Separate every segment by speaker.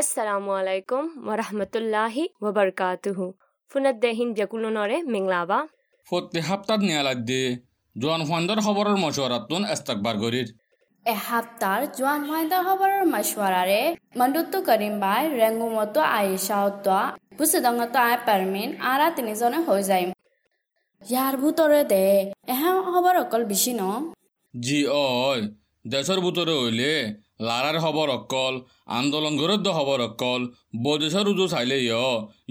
Speaker 1: Wa rahmatullahi wa barakatuhu. Funat dehin jakulunore minglaba.
Speaker 2: প্রতি সপ্তাহ নিয়ালাদ্দে জোয়ান ফান্ডর খবরের মশওয়ারাতুন ইস্তাকবার গরির
Speaker 3: এসপ্তাহর জোয়ান ফাইদা খবরের মাসওয়ারারে মন্ডুত্তু করিম বাই রেঙ্গুমতো আয়েশা উত্তোয়া বুসিদঙ্গতো আয় পারমিন আরা তিনিজনে হৈ যায় ইয়াৰ ভিতৰে দে এহে খবৰ অকল বেছি ন
Speaker 2: জি অয় দেশের ভিতরে হইলে লাৰাৰ খবৰ অকল আন্দোলন গুৰুত্ব খবৰ অকল বৈদেশৰ উজু চাইলে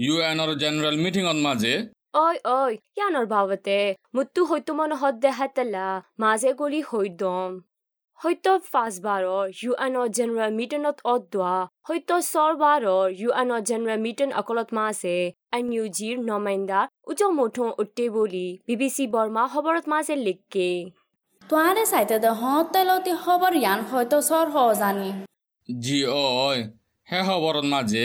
Speaker 2: ইউ এনৰ জেনেৰেল মিটিঙত মাজে।
Speaker 1: ঐ ঐ ইয়ানৰ বাবতে মুত্তু হয়তো মন হদ দেহাতেলা মাজে গলি হৈ দম। হয়তো পাঁচবাৰৰ ইউ এনৰ জেনেৰেল মিটনত অদোৱা হয়তো ছবাৰৰ ইউ এনৰ জেনেৰেল মিটন অকলত মাছে এন ইউ জিৰ নমাইন্দা উজ মঠো উঠে বুলি বি বি চি বৰ্মা খবৰত মাজে লিখকে
Speaker 3: তোৱাৰে চাইতে দে হতেলতি খবৰ ইয়ান হয়তো চৰ হ জানি
Speaker 2: জি অয় হে খবৰত মাজে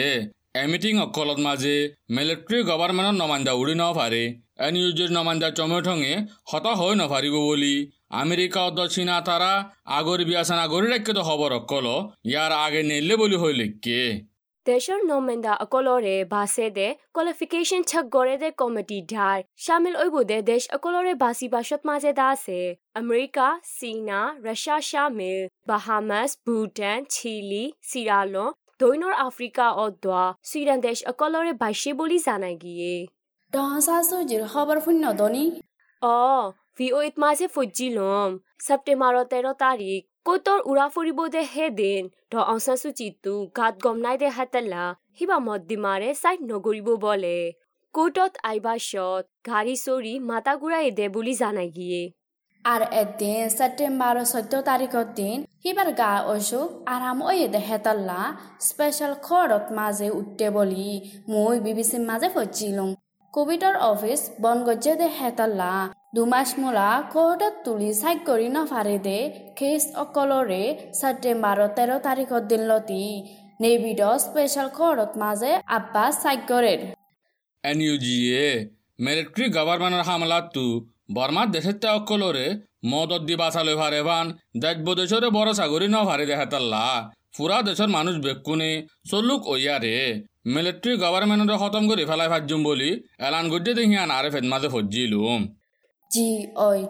Speaker 2: এ মিটিং অকলত মাজে মিলিটাৰী গভৰ্ণমেণ্টৰ নমাইণ্ডা উৰি নপাৰে এন ইউ জিৰ নমাইণ্ডা চমেঠঙে হতা হৈ নপাৰিব বুলি আমেরিকা অদ্দ চীনা তারা আগর বিয়াসান আগরি রেখে খবর অকল ইয়ার আগে নেলে বলি হইল কে
Speaker 1: দেশৰ নমেণ্ডা অকলৰে বাছে দে কোৱালিফিকেশ্যন চেক কৰে দে কমিটি ঢাৰ চামিল দে দেশ অকলৰে বাচি বাছত মাজে দা আছে আমেৰিকা চীনা ৰাছিয়া চামিল বাহামাছ ভূটান চিলি চিৰালো দৈনৰ আফ্ৰিকা অদোৱা চুইডান দেশ অকলৰে বাইছে বুলি জানাই গিয়ে
Speaker 3: খবৰ শূন্য দনি
Speaker 1: অ ভি অ' ইট মাজে ফজি ল'ম ছেপ্টেম্বৰৰ তেৰ তাৰিখ ক'তৰ উৰা ফুৰিব দে হে দিন ত অংশা সূচিটো গাত গম নাই দে হাতলা সিবা মদ্দি মাৰে চাইড নগৰিব বলে কোৰ্টত আইবাছত গাড়ী চৰি মাতা ঘূৰাই দে বুলি জানাই গিয়ে
Speaker 3: আর এদিন সেপ্টেম্বর চৈধ্য তারিখের দিন সিবার গা অসুখ আরাম ওয়ে দেহেতল্লা স্পেশাল খরত মাঝে উঠতে বলি মই বিবিসির মাঝে ফজিলুম কোভিডর অফিস বন গজ্জে দে হেতল্লা দুমাস মূলা কোর্টত তুলি সাইক করি নফারে দে কেস অকলরে সেপ্টেম্বর তেরো তারিখের দিন লতি নেভিড স্পেশাল খরত মাঝে আব্বাস
Speaker 2: জি এ মিলিটারি গভর্নমেন্টের হামলাতু বর্মার দেশের তে অকলরে মদত দি বাঁচালে ভারে ভান দেশ বদেশরে বড় সাগরি ন ভারে দেখাতাল্লা পুরা দেশের মানুষ বেকুনে, চলুক ওয়ারে মিলিটারি গভর্নমেন্টের খতম করে ফেলাই ভাজ্যুম বলি এলান গজ্জে দেখি আন আরে ফেদ মাঝে ফজিলুম
Speaker 3: জি ওই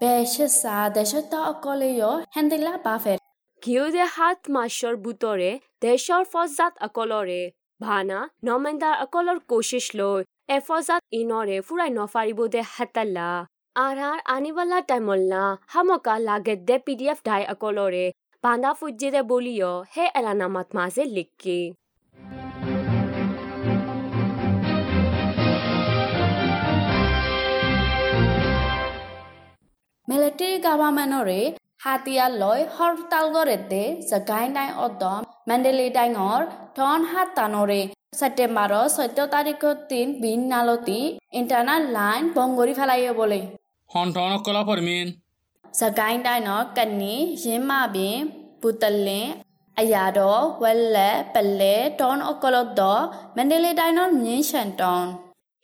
Speaker 3: বেশে সা দেশত অকলেয় হেন্দিলা বাফের
Speaker 1: ঘিউ দে সাত মাছৰ বুটৰে দেশৰ ফজাত অকলৰে ভানা নমেণ্ডাৰ অকলৰ কোচিছ লৈ এ ফজাত ইনৰে ফুৰাই নফাৰিব দে হাতাল্লা আৰাৰ আনিবালা টাইমল্লা হামকা লাগে দে পি ডি এফ ডাই অকলৰে বান্ধা ফুজি দে বলিয় হে এলানামাত মাজে লিখকে
Speaker 3: মিলিটাৰী গভৰ্ণমেণ্টৰে হাতিয়াৰ লৈ হৰতাল গৰেতে জগাই নাই অদম মেণ্ডেলি ডাঙৰ ধন হাত টানৰে ছেপ্টেম্বৰৰ চৈধ্য তাৰিখৰ দিন বিন নালতি ইণ্টাৰনেট লাইন বন্ধ কৰি পেলাই বলে
Speaker 2: সন্তান অকলা ফরমিন
Speaker 3: জগাই ডাইনৰ কান্নি জিমাবি পুতলে আয়াদ ৱেলে পেলে টন অকলত দ মেণ্ডেলি ডাইনৰ মিন চেণ্টন।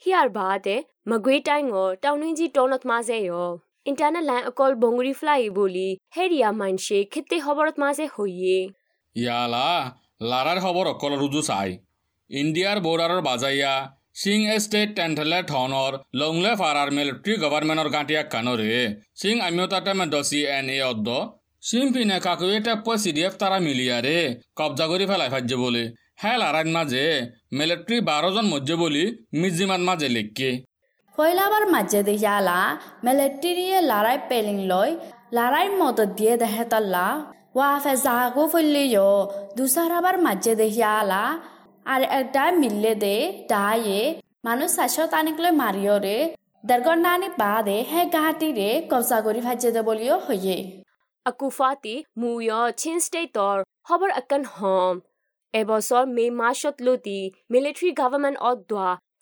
Speaker 1: হিয়াৰ বাদে মগুই টাইঙৰ টাউনিজি টনত মাজেয় ইণ্টাৰনেট লাইন অকল বঙুৰি ফ্লাই বুলি হেৰিয়া মানছে খেতি খবৰত মাজে হৈয়ে
Speaker 2: ইয়ালা লারার খবর অকল রুজু চাই ইন্ডিয়ার বর্ডারের বাজাইয়া সিং এস্টেট টেন্থলে ঠনৰ লংলে ফাৰাৰ মিলিটাৰী গভৰ্ণমেণ্টৰ গাঁঠিয়া কাণৰে সিং আমিও তাতে মেদ চি এন এ অদ্দ সিং পিনে কাকুয়ে টেপ চি ডি এফ তারা মিলিয়ারে কব্জা কৰি পেলাই ভাজ্য বলে হে লাৰাইন মাজে মিলিটাৰী বাৰজন মজ্য বুলি মিজিমান মাজে লিখকে
Speaker 3: পয়লাবার মাঝে দেয়ালা মিলিটারিয়ে লড়াই পেলিং লয় লড়াই মদত দিয়ে দেহে তল্লা। ওয়াফে জাগো ফলিও দুসারাবার মাঝে দেহিয়ালা আর একটা মিললে দে, দায়ে মানুষ চারশো তানিকলৈ মারিও রে দেড়ঘণ্টানি বাদে হে গাহাটি রে কবজা কৰি ভাজে দে বলিও হয়ে।
Speaker 1: আকুফাতি মুয় চিন ষ্টেটৰ খবৰ আকান হম। এবছৰ মে মাৰ্চত লতি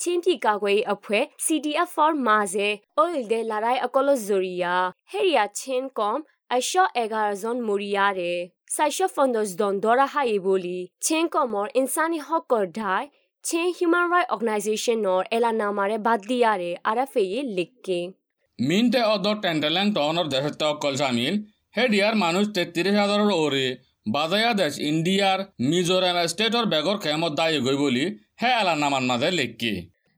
Speaker 1: মিলিটাৰী গভৰ্ণমেণ্ট অদোৱা চিন্তি কাগৈ আফে চি ডি এফৰ মাজে অইল দে লৰাই অকল জৰিয়া হেৰিয়া চিন কম এশ এঘাৰজন মৰিয়াৰে চাৰিশ পঞ্চাছ জন দৰাহাই বুলি চিন কমৰ ইনচানী হকৰ ধাই চিন হিউমেন ৰাইট অৰ্গেনাইজেশ্যনৰ এলানামাৰে বাদ দিয়াৰে আৰাফেয়ে লিখকে
Speaker 2: মিনটে অদ টেন্টেলেং টনৰ দেশত অকল সামিল হে দিয়ার মানুষ তেত্রিশ বাজায়া দেশ ইণ্ডিয়াৰ মিজোৰাম ষ্টেটৰ বেগৰ কেমত দায়ী গৈ বুলি হে এলাৰ নামান মাজে লেখকি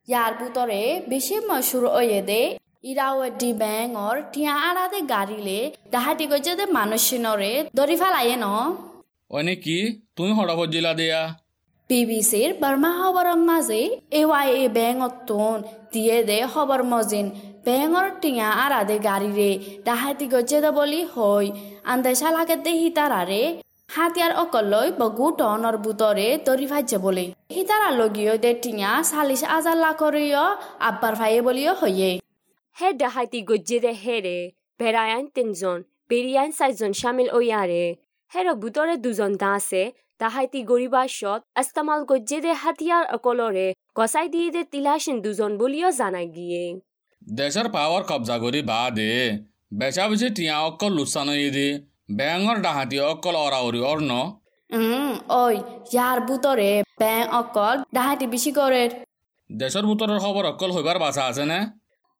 Speaker 3: ইয়াৰ ভিতৰে বেছি মচুৰ অয়েদে ইৰাৱতী বেংৰ টিয়া আৰাদে গাড়ীলে দাহাতি গৈছে দে মানুহ দৰি ফালায়ে ন।
Speaker 2: অনে কি? তুমি সৰফত জিলা দিয়া?
Speaker 3: বিবিচিৰ বৰ্মা খবৰৰ মাজে এ ৱাই এ বেংতোন দিয়ে দে খবৰ মজিন বেঙৰ টিঙা আৰাদে গাড়ীৰে ডাহাতি গজে বুলি হৈ আন্দাই চালাকে দে হাতিয়াৰ অকলৈ বগু টনৰ বুটৰে দৰি ভাজ্য বলে। হিতাৰা লগিও দে টিঙা চালিশ আজাৰ লাখৰিয় আব্বাৰ ভাইয়ে বুলিও হয়ে
Speaker 1: হে ডাহাতি গজ্জে দে হেৰে বেৰায়ান তিনজন বেৰিয়ান চাৰিজন চামিল অয়াৰে হেৰ বুটৰে দুজন দা আছে তাহাইতি গৰিবাসত ইস্তেমাল গজ্জে দে হাতিয়াৰ অকলৰে গচাই দিয়ে দে তিলাসিন দুজন বুলিও জানাই গিয়ে।
Speaker 2: দেশৰ পাৱাৰ কব্জা কৰি বা দে বেচা বেচি টিয়া অকল লোচানো দি বেঙৰ ডাহাতি অকল অৰাউৰি অৰ্ণ।
Speaker 3: উম ঐ ইয়াৰ বুটৰে বেং অকল ডাহাতি বেছি কৰে।
Speaker 2: দেশৰ বুটৰৰ খবৰ অকল হৈবাৰ বাচা আছেনে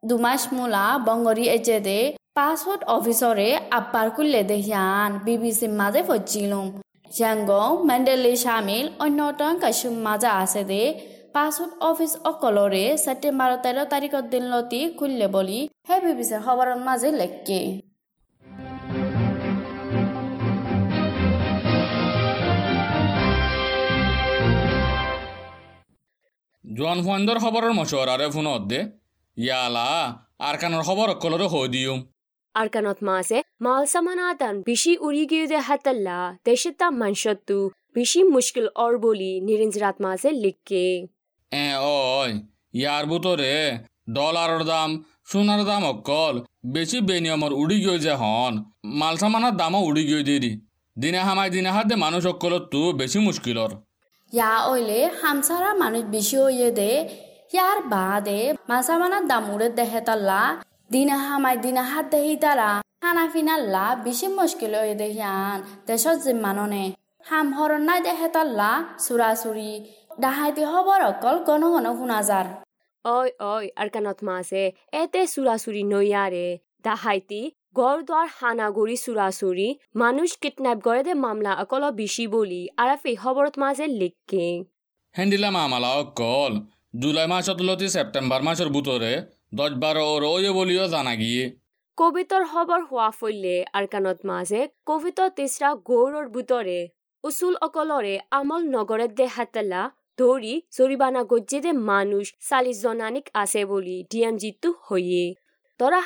Speaker 3: দুমাস মূলা বংগৰী এজে দে পাছপোর্ট অফিসরে আব্বার কুল্লে দেহিয়ান বিবিসির মাঝে ফজিলুম। ইয়াঙ্গং মেন্ডেলি সামিল অন্যতম কাশুম মাজা আছে দে। পাছপোর্ট অফিস অকলরে সেপ্টেম্বর তেরো তারিখের দিন লতি খুললে বলি হে বিবিসির খবরের মাঝে লেখকে।
Speaker 2: জোৱান ফুৱান্দৰ খবৰৰ মচৱাৰাৰে ফোনত দে। ইয়ালা আৰকানৰ খবৰ অকলৰে হৈ দিওঁ
Speaker 1: আৰকানত মাছে মাল সামানাতান বেশি উড়ি গিয়ে দে হাতাল্লা দেশেতা মানসত্তু বেশি মুশকিল অর বলি নিরঞ্জরাত মাছে লিখকে।
Speaker 2: এ অই ইয়াৰ বুটৰে ডলাৰৰ দাম সোণাৰ দাম অকল বেছি বেনিয়মৰ উৰি গৈ যে হন মাল চামানৰ দামো উৰি গৈ দি দি দিনে হামাই দিনে হাত দে মানুহ সকলতো বেছি মুস্কিলৰ
Speaker 3: ইয়া ওইলে হামসারা মানুষ বেশি হইয়ে দে। ইয়ার বাদে মাসা মানার দাম উড়ে দেহে তাল্লা দিনা হামাই দিনা হাত দেহি তারা খানা ফিনাল্লা বেশি মুশকিল হয়ে দেহিয়ান দেশত জিম্মাননে। হাম হরণ নাই দেহে তাল্লা চুরাচুরি ডাহাইতি হবর অকল গণ গণ শুনা যার
Speaker 1: অই অই আরকানত মাছে, এতে সুরাসুরি নইয়ারে দাহাইতি গড় দ্বার হানাগুড়ি সুরাসুরি মানুষ কিডন্যাপ করে দে মামলা অকল বেশি বলি আরাফি খবরত মাঝে লিখকে।
Speaker 2: হেন্দিলা মামালা অকল জুলাই মাসত লতি ছেপ্টেম্বৰ মাসৰ বুটৰে দহ বাৰ ওর ওয়ে বলিও জানা গিয়ে
Speaker 1: কবিতর খবর হওয়া ফলে আরকানত মাঝে কবিতর তেসরা গৌরর বুতরে উসুল অকলরে আমল নগরের দে হাতালা ধরি জরিবানা গজ্জে দে মানুষ চালিশ জনানিক আছে বলি ডিএমজিতু হইয়ে। তরা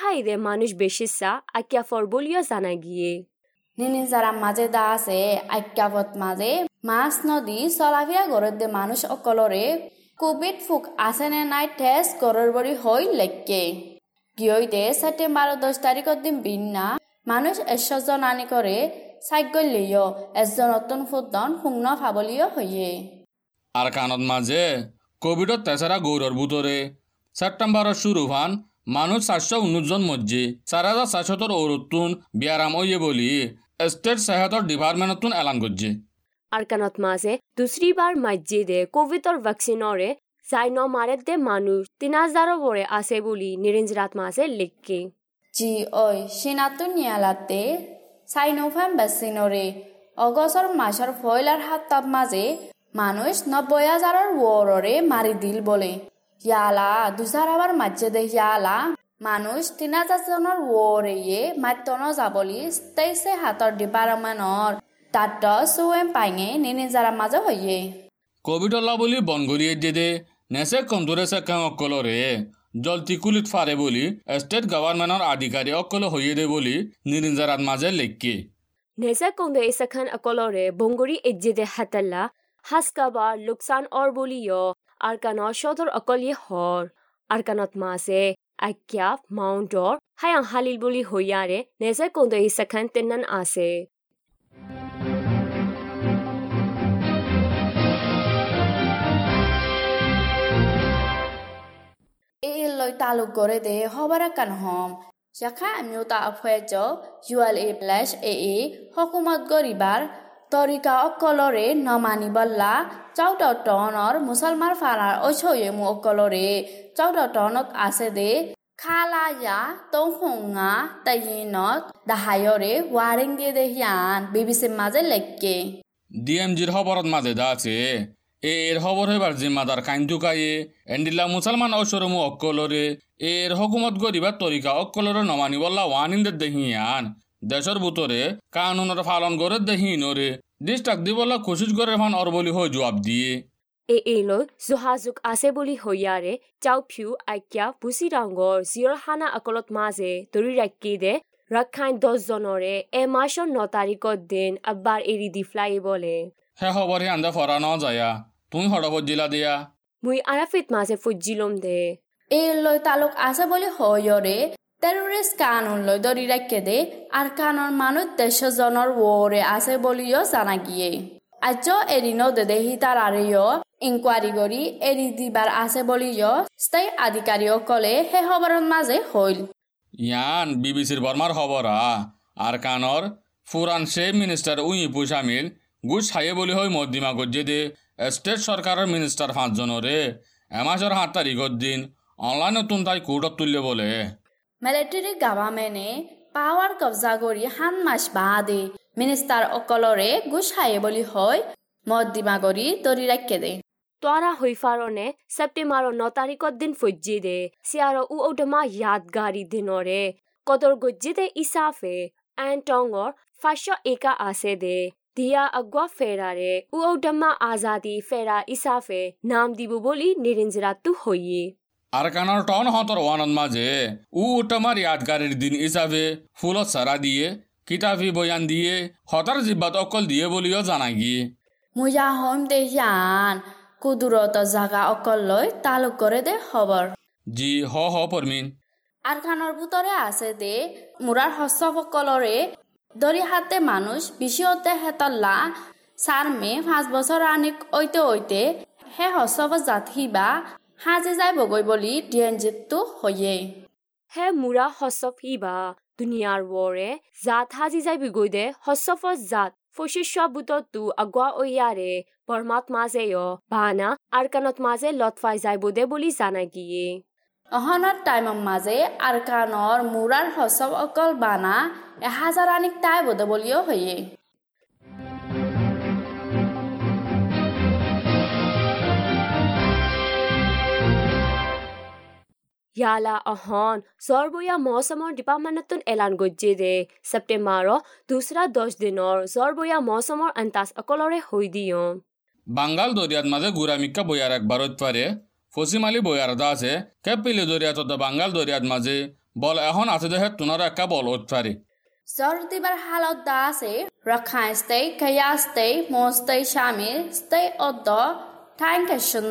Speaker 1: হাইদে মানুষ বেশিসা আকিয়া ফর বলিও জানা গিয়ে।
Speaker 3: নিনি যারা মাঝে দা আছে আজ্ঞাপত মাঝে মাছ নদী চলাফিয়া ঘরের দে মানুষ অকলরে কোভিড ফুক আছে নে নাই টেস্ট করার বড়ি হই লেখকে গিয়ইতে সেপ্টেম্বর দশ তারিখের দিন বিন্না মানুষ একশো জন আনি করে চাগ্যলিও এজন নতুন ফুটন শূন্য ফাবলীয় হইয়ে।
Speaker 2: আর কানত মাঝে কোভিডত তেসারা গৌরর বুতরে সেপ্টেম্বরের শুরু হান মানুষ চারশো উনিশ জন মধ্যে চার হাজার চারশতর ওরতুন বিয়ারাম ওয়ে বলি স্টেট সেহাতর ডিপার্টমেন্টতুন এলান করছে
Speaker 1: আরকানত মাঝে দুসরি বার মসজিদে কোভিডর ভ্যাকসিনরে যাই ন মারে দে মানুষ তিন হাজারও বড়ে আছে বলি নিরঞ্জরাত মাঝে লিখকে
Speaker 3: জি ওই সিনাতু নিয়ালাতে সাইনোফাম বেসিনরে অগস্টর মাসের ফয়লার হাত্তার মাঝে মানুষ নব্বই হাজারের ওররে মারি দিল বলে। ইয়ালা দুসার আবার মাঝে দে ইয়ালা মানুষ তিন জনের ওরে মাত্যন যাবলি তেইশে হাতর ডিপার্টমেন্টর তাত সুৱেম পাঙে নিনি যাৰা মাজে হয়ে
Speaker 2: কোভিড অল্লা বলি বন গলিয়ে দিয়ে দে নেসে কমজোরে সে কাং অকলরে জলতি কুলিত ফারে বলি স্টেট গভর্নমেন্টর আধিকারী অকল হইয়ে দে বলি নিরিঞ্জারাত মাঝে লেখকে
Speaker 1: নেজা কন্দে এসাখান অকলরে বঙ্গরি এজ্জেদে হাতাল্লা হাসকাবা লোকসান অর বলিও আরকান সদর অকলিয়ে হর আরকানত মাসে আজ্ঞা মাউন্টর হায়াং হালিল বলি হইয়ারে নেজা কন্দে এসাখান তেনান আছে
Speaker 3: লৈ তালুক গড়ে দে হবাৰা কান হম জাখা আমিও তা আফয়ে জ ইউএল এ প্লাস এ এ হকুমত গরিবার তরিকা অকলরে নমানি বল্লা চৌদ টনৰ মুছলমান ফাৰাৰ ঐছয়ে মু অকলৰে। চৌদ টনত আছে দে। খালায়া তংহংা তাইনত দাহায়রে ওয়ারিং দিয়ে দেহিয়ান বিবিসির মাঝে লেখকে
Speaker 2: ডিএমজির খবরত মাঝে দা আছে। এর খবর হইবার জিম্মাদার কাইন্তুকায়ে এন্ডিল্লা মুসলমান অসরমু অক্কলরে এর হকুমত গরিবার তরিকা অক্কলরে নমানিবল্লা ওয়ানিন্দের দেহিয়ান দেশের ভিতরে কানুনের পালন করে দেহিনরে ডিস্টাক দিবল্লা কোশিশ করে ফান অরবলি হয়ে জবাব দিয়ে।
Speaker 1: এ এলৈ যোগাযোগ আছে বুলি হৈয়াৰে চাউফিউ আইকিয়া বুচিৰাংগৰ জিঅৰ হানা অকলত মাজে ধৰি ৰাখি দে ৰখাইন দহজনৰে এমাহৰ ন তাৰিখৰ দিন আব্বাৰ এৰি দি ফ্লাই বলে।
Speaker 2: হে খবর হে আন্দা ফরা ন যায়া তুমি হঠাৎ জিলা দিয়া।
Speaker 1: মুই আৰাফিত মাজে ফুজিলম দে।
Speaker 3: এলৈ তালুক আছে বুলি হয়ৰে টেৰৰিষ্ট কানুন লৈ ধৰি ৰাখে দে, আৰু কানৰ মানুহ দেশজনৰ ওৰে আছে বুলিও জানা গিয়ে। আজ নদে দেহি তাৰ আৰেয় ইনকুৱাৰী কৰি এৰি দিবাৰ আছে বুলিও স্থায়ী আধিকাৰীসকলে সেই খবৰৰ মাজে হল।
Speaker 2: ইয়ান বিবিসির বর্মার খবর আর কানর ফুরান সে মিনিস্টার উই পুসামিল গুছ হাইয়ে বলি হই মদ্দিমা গজ্জে দে। স্টেট সরকারের মিনিস্টার পাঁচজনরে এমাসের সাত তারিখের দিন অনলাইন নতুন তাই কোর্টত তুললে বলে।
Speaker 3: মিলিটাৰী গভৰ্ণমেণ্টে পাৱাৰ কব্জা কৰি মাস বাদে মিনিষ্টাৰ অকলৰে খায়ে বুলি হয় মদ কৰি ধৰি ৰাখে দে।
Speaker 1: তৰা হৈ ফাৰণে ছেপ্টেম্বৰৰ ন তাৰিখৰ দিন ফুজি দে। চিয়াৰ উ ঔডমা য়াদগাৰী দিনৰে। কদৰ গজ্জি দে ইচাফে এণ্টঙৰ ফাৰ্ষ্ট একা আছে দে। দিয়া আগুৱা ফেৰাৰে উ ঔডমা আজাদী ফেৰা ইচাফে নাম দিব বুলি নিৰঞ্জৰাটো হৈয়ে।
Speaker 2: আরাকানার টন হতর ওয়ানন মাঝে উ উটমার ইয়াদগারের দিন হিসাবে ফুলত সারা দিয়ে কিতাবি বয়ান দিয়ে হতার জিব্বাত অকল দিয়ে বলিও জানা গি
Speaker 3: মুজা হম দেখিয়ান কুদুরত জাগা অকল লৈ তালুক করে দে খবর
Speaker 2: জি হ হ পরমিন
Speaker 3: আরখানর ভুতরে আছে দে মুরার হস্তকলরে দরি হাতে মানুষ বিশিয়তে হেতল্লা চার মে পাঁচ বছর আনিক ঐতে ঐতে হে হস্তব জাতি বা সাজে যায় বগৈ বুলি ডিএনজিতটো হয়ে
Speaker 1: হে মুৰা হচফ হিবা দুনিয়াৰ ৱৰে জাত সাজি যাই বিগৈ দে হচফ জাত ফশিষ্য বুটতো আগুৱা ঐয়াৰে বৰ্মাত মাজে বানা আৰকানত মাজে লটফাই যাই দে বুলি জানা গিয়ে।
Speaker 3: অহনৰ টাইমৰ মাজে আৰকানৰ মুৰাৰ শস্য অকল বানা এহাজাৰ আনিক তাই বদে বুলিও হয়ে
Speaker 1: ইয়ালা অহন জৰবয়া এলান গজ্জে দে ছেপ্টেম্বৰৰ দুসৰা দহ দিনৰ জৰবয়া মৌচমৰ আন্তাজ অকলৰে হৈ দিয়ম
Speaker 2: বাঙ্গাল দরিয়াত মাঝে গুরামিকা বইয়ার একবার পারে ফসিমালি বইয়ার দা আছে কেপিলি দরিয়াত বাঙ্গাল দরিয়াত মাঝে বল এখন আছে দেহে তুনার একা বল ওত পারে
Speaker 3: জ্বৰ দিবাৰ হালত দা আছে ৰখাই ষ্টে কয়া ষ্টে মষ্টে স্বামী ষ্টে অদ্দ ঠাইন কেশ্যন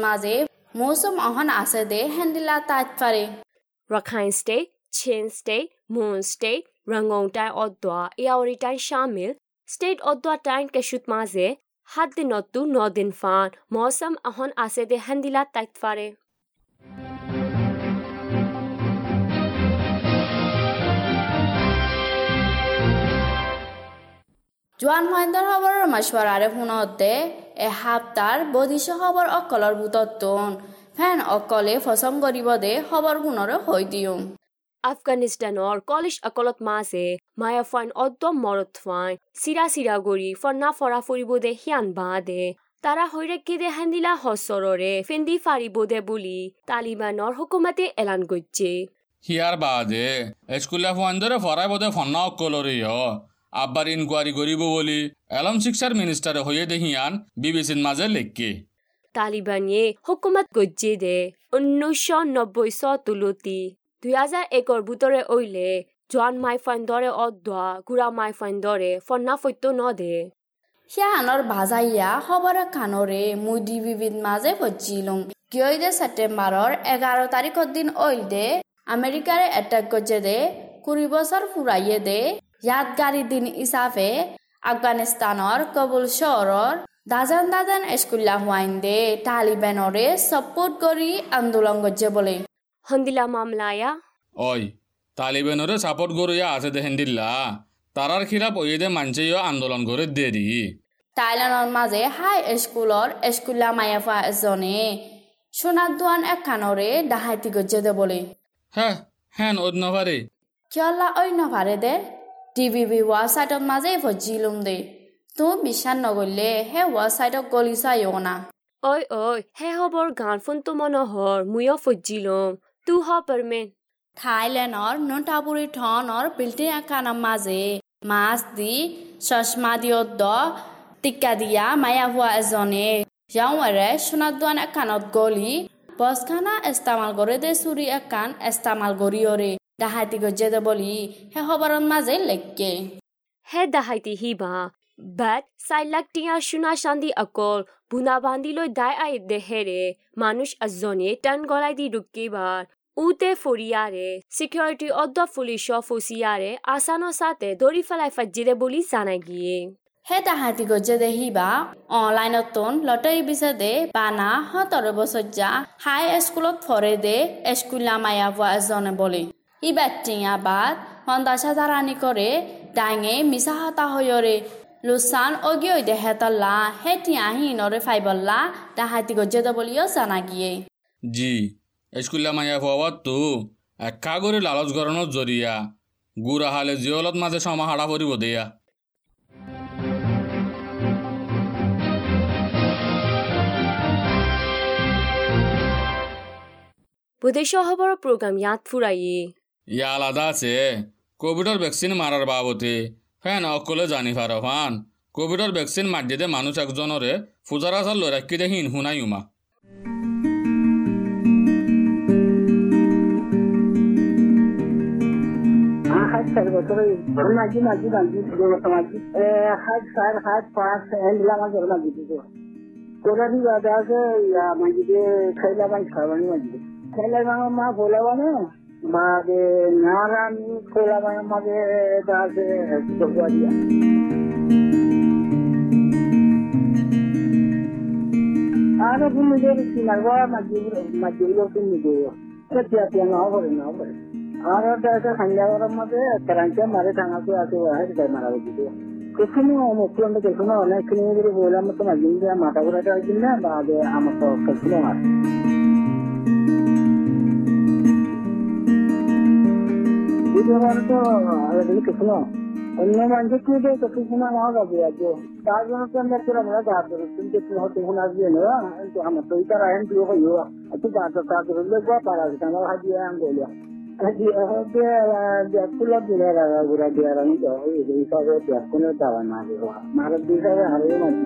Speaker 3: মৌসুম অহন আছে দে হেন্ডিলা তাত পারে
Speaker 1: Rakhine state Chin state Mon state রঙ্গং টাই অদ্দোয়া ইয়াওরি টাই শামিল স্টেট অদ্দোয়া টাইন কেশুত মাঝে হাত দিন অত্তু ন দিন ফান মৌসুম অহন আছে দে হেন্ডিলা তাত পারে
Speaker 3: জোয়ান মহেন্দ্র হবর মশওয়ারে শুনতে এসপ্তাহ বদিশ খবৰ অকলৰ বুটতোন ফেন অকলে ফচম কৰিব দে খবৰ শুনৰ হৈ দিওঁ।
Speaker 1: আফগানিস্তানৰ কলেজ অকলত মাছে মায়া ফাইন অদ্দম মৰত ফাইন চিৰা চিৰা গৰি ফৰ্ণা ফৰা ফুৰিব দে সিয়ান বা দে। তাৰা হৈৰেকি দে হান্দিলা হচৰৰে ফেন্দি ফাৰিব দে বুলি তালিবানৰ হুকুমতে এলান গজ্জে
Speaker 2: হিয়ার বাদে স্কুলে ফুয়ান্দরে ফরাই বোধে ফন্না অকলরে আব্বার ইনকোয়ারি করিব বলি এলম শিক্ষার মিনিস্টারে হয়ে দেহিয়ান বিবিসির মাঝে লেখকে।
Speaker 1: তালিবানিয়ে হুকুমত গজ্জে দে ঊনৈছশ নব্বৈ চ তুলতি দুই হাজাৰ একৰ বুটৰে ঐলে জোৱান মাই ফাইণ্ডৰে অদোৱা গুড়া মাই ফাইণ্ডৰে ফন্না ফৈত্য নদে
Speaker 3: সিয়ানৰ ভাজাইয়া খবৰে কাণৰে মুদি বিবিধ মাজে ভজিলুং কিয় দে ছেপ্টেম্বৰৰ এঘাৰ তাৰিখৰ দিন অইল দে আমেৰিকাৰে এটেক কৰিছে দে কুড়ি বছৰ ফুৰাইয়ে দে। ইয়াদগাৰী দিন হিচাপে আফগানিস্তানৰ কবুল চহৰৰ দাজান দাজান স্কুলীয়া হোৱাইন দে তালিবানৰে ছাপোৰ্ট কৰি আন্দোলন কৰিছে বোলে
Speaker 1: হন্দিলা মামলায়া
Speaker 2: ওই তালিবানরে সাপোর্ট গরুয়া আছে দেহেন দিল্লা তারার খিলাপ ওই দে মানছে আন্দোলন করে দেরি
Speaker 3: টাইলানৰ মাজে হাই স্কুলৰ স্কুলীয়া মায়াফা এজনে সোণাৰ দোৱান একানৰে ডাহাইতি গজ্জে দে বোলে
Speaker 2: হ্যাঁ হ্যাঁ অন্য পারে
Speaker 3: কিয়লা অন্য ভাৰে দে টিভি ৱেবছাইটত মাজে ভজিলুম দে তুমি বিশ্বাস নগৰিলে সেই ৱেবছাইটত গলি চাইও না।
Speaker 1: ঐ ঐ হে হবৰ গান ফোন তো মনোহৰ ময়ো ফজিলম তু হ পাৰমেন।
Speaker 3: থাইলেণ্ডৰ নোটাপুৰী থনৰ বিল্ডিং এখনৰ মাজে মাছ দি চশমা দিয়ত টিকা দিয়া মায়া হোৱা এজনে যাওঁৰে সোণাৰ দোৱান এখনত গলি বছখানা ইস্তেমাল কৰে দে চুৰি একান ইস্তেমাল কৰিয়ৰে ডাহাতি গজে দে বুলি সেই খবৰৰ মাজে লেকে
Speaker 1: হে দাহাইতি হিবা বাট চাইলাক টিয়া শুনা শান্তি অকল বুনা বান্ধিলৈ দাই আই দেহেৰে মানুষ এজনে টান গলাই দি ৰুকিবাৰ উতে ফৰিয়াৰে চিকিউৰিটি অদ্দ পুলিচৰ ফচিয়াৰে আচানৰ সাথে দৌৰি ফেলাই ফাজিৰে বুলি জানাই গিয়ে
Speaker 3: হে তাহাঁতি গজে দেখিবা অনলাইনত লটাৰী বিচাৰ দে বানা বছৰ যা হাই স্কুলত ফৰে দে স্কুল পোৱা এজনে বুলি ইবাৰ টিঙা বাদ সন্দাসা জাৰানি কৰে ডাঙে মিছা হতা হৈৰে লোচান অগিয় দেহেতল্লা সেই টিয়াহি নৰে ফাইবল্লা তাহাঁতি গজে দে বুলিও জানা গিয়ে
Speaker 2: জি স্কুলীয়া মায়া হওয়ার তো একা করে লালচ গরণের জরিয়া গুড়া হালে জিয়লত মাঝে সমাহারা পরিব দেয়া
Speaker 1: বুধেশ্বৰ হবৰ প্ৰগ্ৰাম ইয়াত ফুৰাইয়ে
Speaker 2: ইয়া আলাদা আছে কোভিডর ভ্যাকসিন মারার বাবতে ফ্যান অকলে জানি পারো ফান কোভিডর ভ্যাকসিন মারিয়ে মানুষ একজনরে ফুজার আসার রাখি দেখিন শুনাই উমা।
Speaker 4: চার বছর চার হাত পাঁচ দিত মা, বলে মানে মাঝে নারানি খাইলা মাঙা মাঝে আছে দিয়া আরও তুমি যদি সিনারবা মাঝি মাঝিগুলো তুমি দেবো তিয়া তিয়া নাও করে নাও করে আর ওটা একটা খান্ডাগরের মধ্যে কারাঞ্চা মারে টাঙাতে আছে হয় সেটাই মারা দিতে কিছু মুখ্যমন্ত্রী কিছু অনেক কিনে যদি বললাম তো মাঝে মাঝে মাথা ঘোরাটা হয়েছিল না বা আগে আমার তো কিছু আর দ্বিতীয়বার তো আলাদা কিছু না অন্য মানুষকে দিয়ে কিছু সময় নাও যাবে আজকে তার জন্য তো আমরা তোরা আমরা যা করো কিন্তু তুমি হয়তো ফোন আসবে না কিন্তু আমার তো ইতারা হেন তুই হইও তুই যা তো তা করে লেগো পারা আমার হাজিয়ে আন বলিয়া ব্যাকুলা দিলে গুড়া দিয়া রানি তো এই সবে ব্যাকুলে দেওয়া না মারা দিশা হারে মাছি